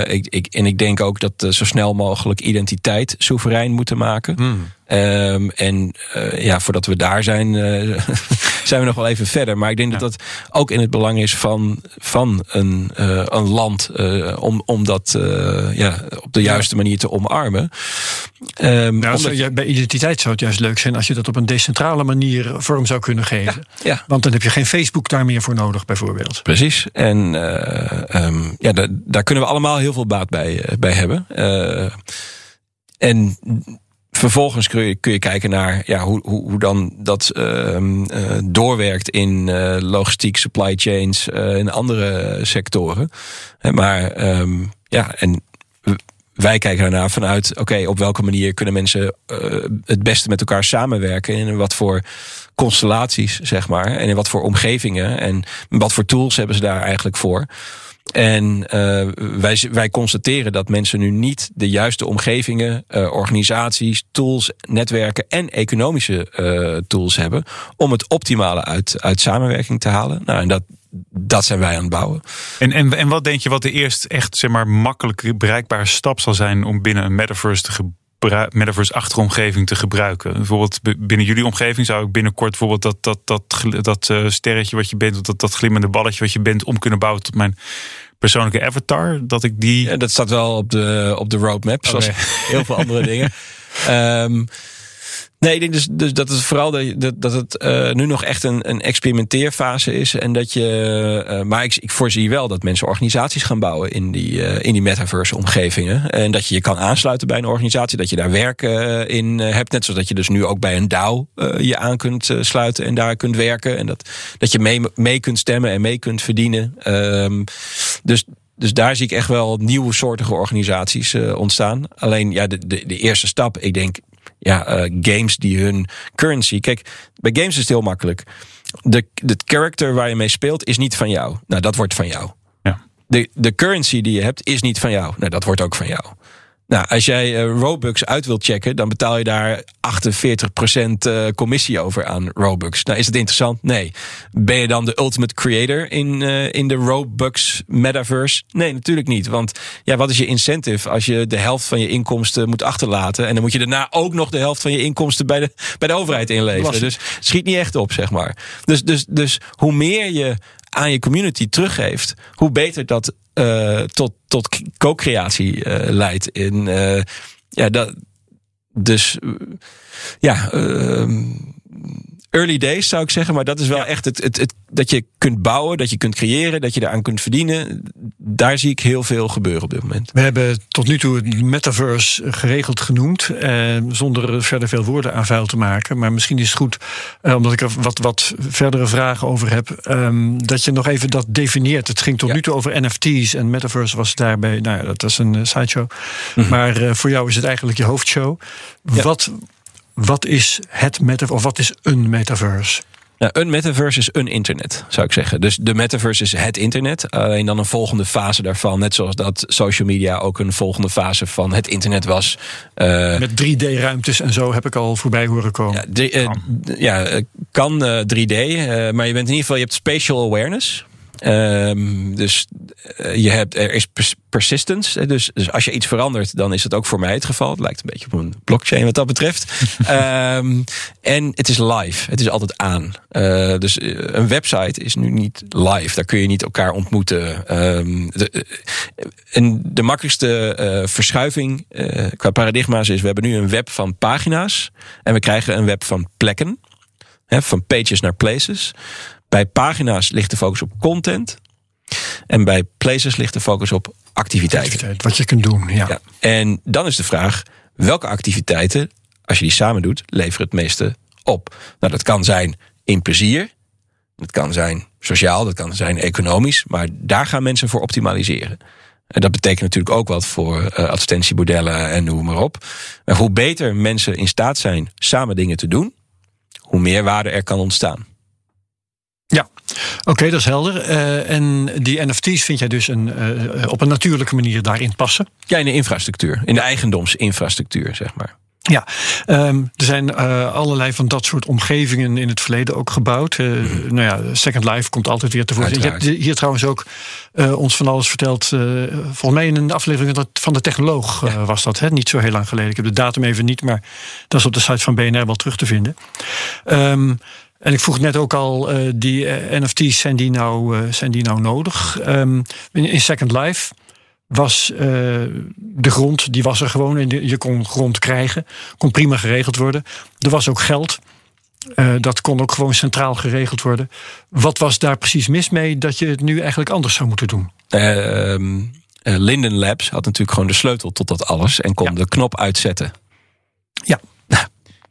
B: ik, ik, en ik denk ook dat zo snel mogelijk identiteit soeverein moeten maken.
A: Mm.
B: Um, en uh, ja, voordat we daar zijn, uh, zijn we nog wel even verder. Maar ik denk ja. dat dat ook in het belang is van, van een, uh, een land om, om dat ja, op de juiste manier te omarmen.
A: Um, nou, omdat... je, bij identiteit zou het juist leuk zijn als je dat op een decentrale manier vorm zou kunnen geven.
B: Ja, ja.
A: Want dan heb je geen Facebook daar meer voor nodig, bijvoorbeeld.
B: Precies. En um, ja, daar, daar kunnen we allemaal heel veel baat bij, bij hebben. en Vervolgens kun je, kijken naar ja, hoe, hoe, hoe dan dat uh, uh, doorwerkt in uh, logistiek, supply chains en andere sectoren. Maar um, ja, en wij kijken daarna vanuit, oké, op welke manier kunnen mensen het beste met elkaar samenwerken en in wat voor constellaties, zeg maar, en in wat voor omgevingen en wat voor tools hebben ze daar eigenlijk voor. En uh, wij, wij constateren dat mensen nu niet de juiste omgevingen, uh, organisaties, tools, netwerken en economische uh, tools hebben om het optimale uit, uit samenwerking te halen. Nou, en dat, dat zijn wij aan het bouwen.
C: En, en, en wat denk je wat de eerst echt zeg maar, makkelijk bereikbare stap zal zijn om binnen een metaverse te gebruiken? Metaverse-achtige omgeving te gebruiken. Bijvoorbeeld binnen jullie omgeving zou ik binnenkort bijvoorbeeld dat, dat, dat, dat uh, sterretje wat je bent, of dat, dat glimmende balletje wat je bent, om kunnen bouwen tot mijn persoonlijke avatar. Dat ik die.
B: Ja, dat staat wel op de, op de roadmap, zoals okay. heel veel andere dingen. Um, Nee, ik denk dus, dus dat het vooral dat, dat het uh, nu nog echt een, een experimenteerfase is. En dat je. Uh, maar ik, ik voorzie wel dat mensen organisaties gaan bouwen in die, uh, in die metaverse omgevingen. En dat je je kan aansluiten bij een organisatie, dat je daar werk in hebt. Net zoals dat je dus nu ook bij een DAO je aan kunt sluiten en daar kunt werken. En dat, dat je mee, mee kunt stemmen en mee kunt verdienen. Um, dus dus daar zie ik echt wel nieuwe soortige organisaties uh, ontstaan. Alleen ja, de, de eerste stap, ik denk, ja, uh, games die hun currency. Kijk, bij games is het heel makkelijk. De, de character waar je mee speelt is niet van jou. Nou, dat wordt van jou.
C: Ja.
B: De, de currency die je hebt is niet van jou. Nou, dat wordt ook van jou. Nou, als jij uh, Robux uit wilt checken, dan betaal je daar 48% uh, commissie over aan Robux. Nou, is het interessant? Nee. Ben je dan de ultimate creator in, uh, in de Robux metaverse? Nee, natuurlijk niet. Want ja, wat is je incentive als je de helft van je inkomsten moet achterlaten en dan moet je daarna ook nog de helft van je inkomsten bij de, bij de overheid inleveren? Dus schiet niet echt op, zeg maar. Dus, dus, dus hoe meer je aan je community teruggeeft, hoe beter dat tot, tot co-creatie leidt. In, ja, dat, dus ja, ehm, early days zou ik zeggen. Maar dat is wel echt het, het, het, dat je kunt bouwen, dat je kunt creëren, dat je eraan kunt verdienen. Daar zie ik heel veel gebeuren op dit moment.
A: We hebben tot nu toe het metaverse geregeld genoemd. Eh, zonder verder veel woorden aan vuil te maken. Maar misschien is het goed, eh, omdat ik er wat, wat verdere vragen over heb. Ehm, dat je nog even dat definieert. Het ging tot nu toe over NFT's. En metaverse was daarbij, nou ja, dat is een sideshow. Mhm. Maar uh, voor jou is het eigenlijk je hoofdshow. Wat wat is het metaverse of wat is een metaverse?
B: Ja, een metaverse is een internet, zou ik zeggen. Dus de metaverse is het internet. Alleen dan een volgende fase daarvan. Net zoals dat social media ook een volgende fase van het internet was.
A: Uh, Met 3D-ruimtes en zo heb ik al voorbij horen komen.
B: Ja, uh, ja kan 3D. Eh, maar je bent in ieder geval, je hebt spatial awareness. Um, dus uh, je hebt, er is persistence. Dus, dus als je iets verandert, dan is het ook voor mij het geval. Het lijkt een beetje op een blockchain wat dat betreft. um, en het is live. Het is altijd aan. Uh, dus eh, een website is nu niet live. Daar kun je niet elkaar ontmoeten. Um, de, en de makkelijkste uh, verschuiving uh, qua paradigma's is: we hebben nu een web van pagina's. En we krijgen een web van plekken. Van pages naar places. Bij pagina's ligt de focus op content. En bij places ligt de focus op activiteiten. Activiteit,
A: wat je kunt doen, ja. ja.
B: En dan is de vraag, welke activiteiten, als je die samen doet, leveren het meeste op? Nou, dat kan zijn in plezier. Dat kan zijn sociaal, dat kan zijn economisch. Maar daar gaan mensen voor optimaliseren. En dat betekent natuurlijk ook wat voor uh, en noem maar op. Maar hoe beter mensen in staat zijn samen dingen te doen, hoe meer waarde er kan ontstaan.
A: Ja, oké, dat is helder. Uh, en die NFT's vind jij dus een, uh, op een natuurlijke manier daarin passen?
B: Ja, in de infrastructuur, in de eigendomsinfrastructuur, zeg maar.
A: Ja, um, er zijn uh, allerlei van dat soort omgevingen in het verleden ook gebouwd. Uh, mm. Nou ja, Second Life komt altijd weer tevoorschijn. Je hebt hier trouwens ook uh, ons van alles verteld. volgens mij in een aflevering van de Technoloog ja. was dat. Hè? Niet zo heel lang geleden. Ik heb de datum even niet, maar dat is op de site van BNR wel terug te vinden. Um, en ik vroeg net ook al, uh, die uh, NFT's, zijn die nou, uh, zijn die nou nodig? Um, in Second Life was de grond, die was er gewoon. En je kon grond krijgen, kon prima geregeld worden. Er was ook geld. dat kon ook gewoon centraal geregeld worden. Wat was daar precies mis mee dat je het nu eigenlijk anders zou moeten doen?
B: Ehm, Linden Labs had natuurlijk gewoon de sleutel tot dat alles en kon ja. de knop uitzetten.
A: Ja,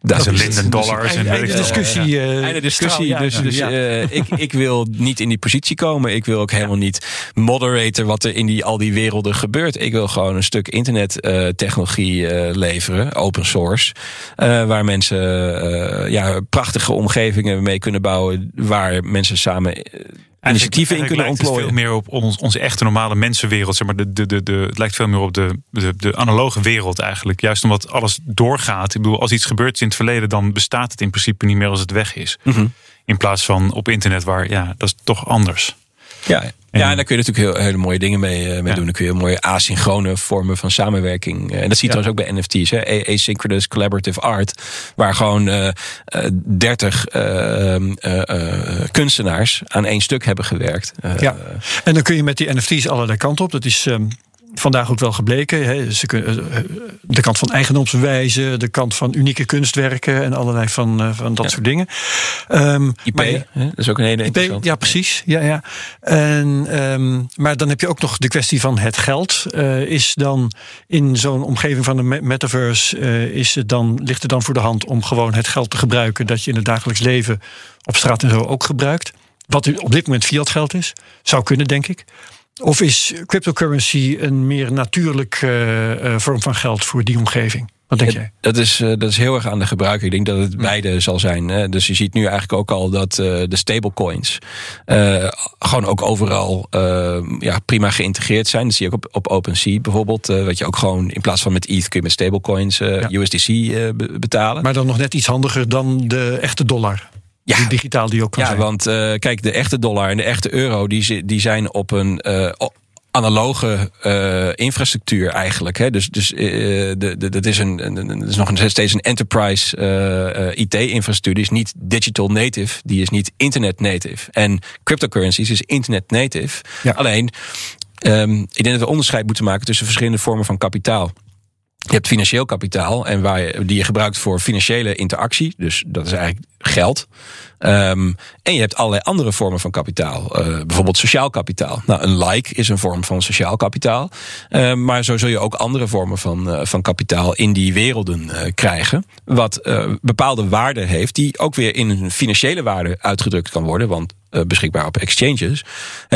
C: dat is Linden dollars.
A: En einde discussie. Uh,
B: einde discussie. dus dus uh, ik, ik wil niet in die positie komen. Ik wil ook helemaal niet moderaten wat er in die, al die werelden gebeurt. Ik wil gewoon een stuk internettechnologie uh, leveren, open source. waar mensen ja, prachtige omgevingen mee kunnen bouwen. Waar mensen samen initiatieven in kunnen ontplooien.
C: Het veel meer op ons, onze echte normale mensenwereld. Zeg maar de, de, de, de, het lijkt veel meer op de, de, de analoge wereld eigenlijk. Juist omdat alles doorgaat. Ik bedoel, als iets gebeurt in het verleden, dan bestaat het in principe niet meer als het weg is. Mm -hmm. In plaats van op internet, waar ja, dat is toch anders.
B: Ja, ja, en daar kun je natuurlijk heel, hele mooie dingen mee, uh, mee doen. Dan kun je mooie asynchrone vormen van samenwerking. Uh, en dat zie je ja. trouwens ook bij NFT's. Hè? Asynchronous Collaborative Art. Waar gewoon uh, 30 ehm, kunstenaars aan één stuk hebben gewerkt.
A: ja, en dan kun je met die NFT's allerlei kanten op. Dat is um, vandaag ook wel gebleken. Hè. Ze kunnen, eh, de kant van eigendomsbewijzen, de kant van unieke kunstwerken en allerlei van, eh, van dat soort dingen.
B: Um, IP, maar, hè? dat is ook een hele IP,
A: Ja, precies. Ja, ja. En, um, maar dan heb je ook nog de kwestie van het geld. Uh, is dan in zo'n omgeving van de metaverse, uh, is het dan, ligt het dan voor de hand om gewoon het geld te gebruiken dat je in het dagelijks leven op straat en zo ook gebruikt? Wat op dit moment fiat geld is. Zou kunnen, denk ik. Of is cryptocurrency een meer natuurlijke uh, vorm van geld voor die omgeving? Wat denk jij?
B: Dat is, uh, dat is heel erg aan de gebruiker. Ik denk dat het beide zal zijn. Hè. Dus je ziet nu eigenlijk ook al dat de stablecoins gewoon ook overal ja, prima geïntegreerd zijn. Dat zie je ook op, op OpenSea bijvoorbeeld. wat je ook gewoon in plaats van met ETH kun je met stablecoins ja. USDC betalen.
A: Maar dan nog net iets handiger dan de echte dollar. Ja. Die digitaal die ook kan
B: ja,
A: zijn.
B: want uh, kijk, de echte dollar en de echte euro, die, die zijn op een uh, analoge uh, infrastructuur eigenlijk. Hè? Dus, dus de, de, dat is, een, een, is nog steeds een enterprise IT-infrastructuur. Die is niet digital native, die is niet internet native. En cryptocurrencies is internet native. Ja. Alleen Um, ik denk dat we onderscheid moeten maken tussen verschillende vormen van kapitaal. Je hebt financieel kapitaal en waar die je gebruikt voor financiële interactie. Dus dat is eigenlijk geld. Um, en je hebt allerlei andere vormen van kapitaal. Uh, bijvoorbeeld sociaal kapitaal. Nou, een like is een vorm van sociaal kapitaal. Uh, maar zo zul je ook andere vormen van, uh, van kapitaal in die werelden krijgen. Wat bepaalde waarde heeft, die ook weer in een financiële waarde uitgedrukt kan worden. Want beschikbaar op exchanges.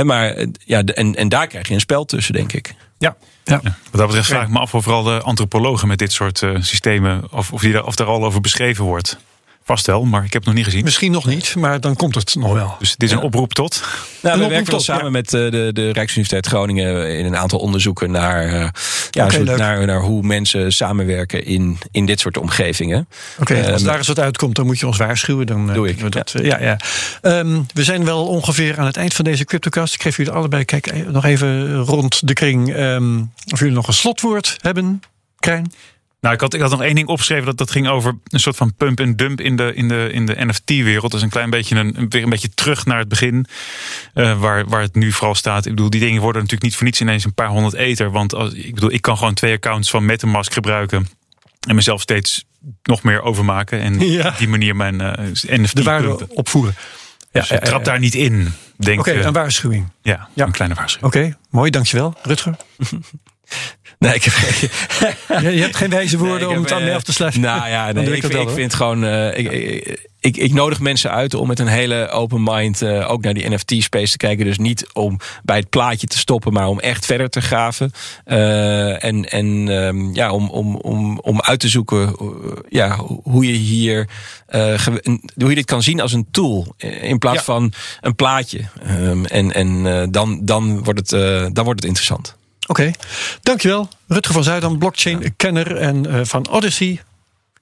B: Maar ja, en, en daar krijg je een spel tussen, denk ik.
C: Ja, ja. Wat dat betreft vraag ik me af of vooral de antropologen met dit soort systemen, of, of, die daar, of daar al over beschreven wordt. Vast wel, maar ik heb het nog niet gezien.
A: Misschien nog niet, maar dan komt het nog wel.
C: Dus dit is een oproep tot?
B: Nou, we werken wel samen met eh, de, de Rijksuniversiteit Groningen in een aantal onderzoeken naar, uh, ja, naar, naar hoe mensen samenwerken in, in dit soort omgevingen.
A: Oké, als ehm, daar eens wat uitkomt, dan moet je ons waarschuwen. Dan
B: eh, doe ik.
A: We, dat, ja. ja, Um, we zijn wel ongeveer aan het eind van deze CryptoCast. Ik geef jullie allebei, kijk nog even rond de kring. Um, of jullie nog een slotwoord hebben, Krijn?
C: Nou, ik had, ik had nog één ding opgeschreven. Dat, dat ging over een soort van pump en dump in de, in de, in de NFT-wereld. Dus een klein beetje een, weer een beetje terug naar het begin. Uh, waar, waar het nu vooral staat. Ik bedoel, die dingen worden natuurlijk niet voor niets ineens een paar honderd ether. Want als, ik bedoel, ik kan gewoon twee accounts van MetaMask gebruiken. En mezelf steeds nog meer overmaken. En ja. op die manier mijn uh, NFT
A: De waarde opvoeren.
C: Ja, dus trap daar niet in.
A: Oké, okay, een waarschuwing.
C: Ja, ja, een kleine waarschuwing.
A: Oké, mooi, dankjewel. Rutger?
B: Nee, ik heb
A: je, je hebt geen wijze woorden om het aan mee af te sluiten.
B: Nou ja, nee, ik, ik, ik vind gewoon. Uh, ik, ik, ik, nodig mensen uit om met een hele open mind uh, ook naar die NFT-space te kijken. Dus niet om bij het plaatje te stoppen, maar om echt verder te graven. Uh, en en um, ja, om, om, om, om uit te zoeken ja, hoe je hier. hoe je dit kan zien als een tool. In plaats ja. van een plaatje. Um, en en dan, dan, wordt het, dan wordt het interessant.
A: Oké, okay. dankjewel. Rutger van Zuidam, blockchain-kenner en uh, van Odyssey.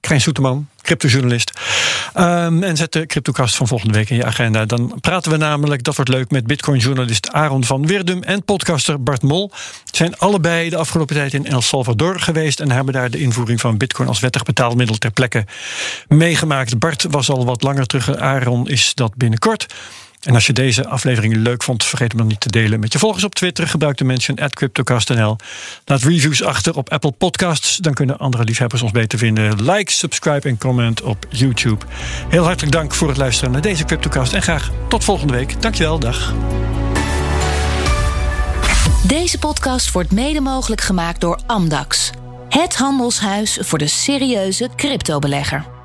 A: Krijn Soeterman, cryptojournalist. Um, en zet de CryptoCast van volgende week in je agenda. Dan praten we namelijk, dat wordt leuk, met Bitcoin-journalist Aaron van Wirdum en podcaster Bart Mol. Zijn allebei de afgelopen tijd in El Salvador geweest en hebben daar de invoering van Bitcoin als wettig betaalmiddel ter plekke meegemaakt. Bart was al wat langer terug. Aaron is dat binnenkort. En als je deze aflevering leuk vond, vergeet hem dan niet te delen met je volgers op Twitter. Gebruik de mention at CryptoCast.nl. Laat reviews achter op Apple Podcasts. Dan kunnen andere liefhebbers ons beter vinden. Like, subscribe en comment op YouTube. Heel hartelijk dank voor het luisteren naar deze CryptoCast. En graag tot volgende week. Dankjewel, dag.
D: Deze podcast wordt mede mogelijk gemaakt door Amdax. Het handelshuis voor de serieuze cryptobelegger.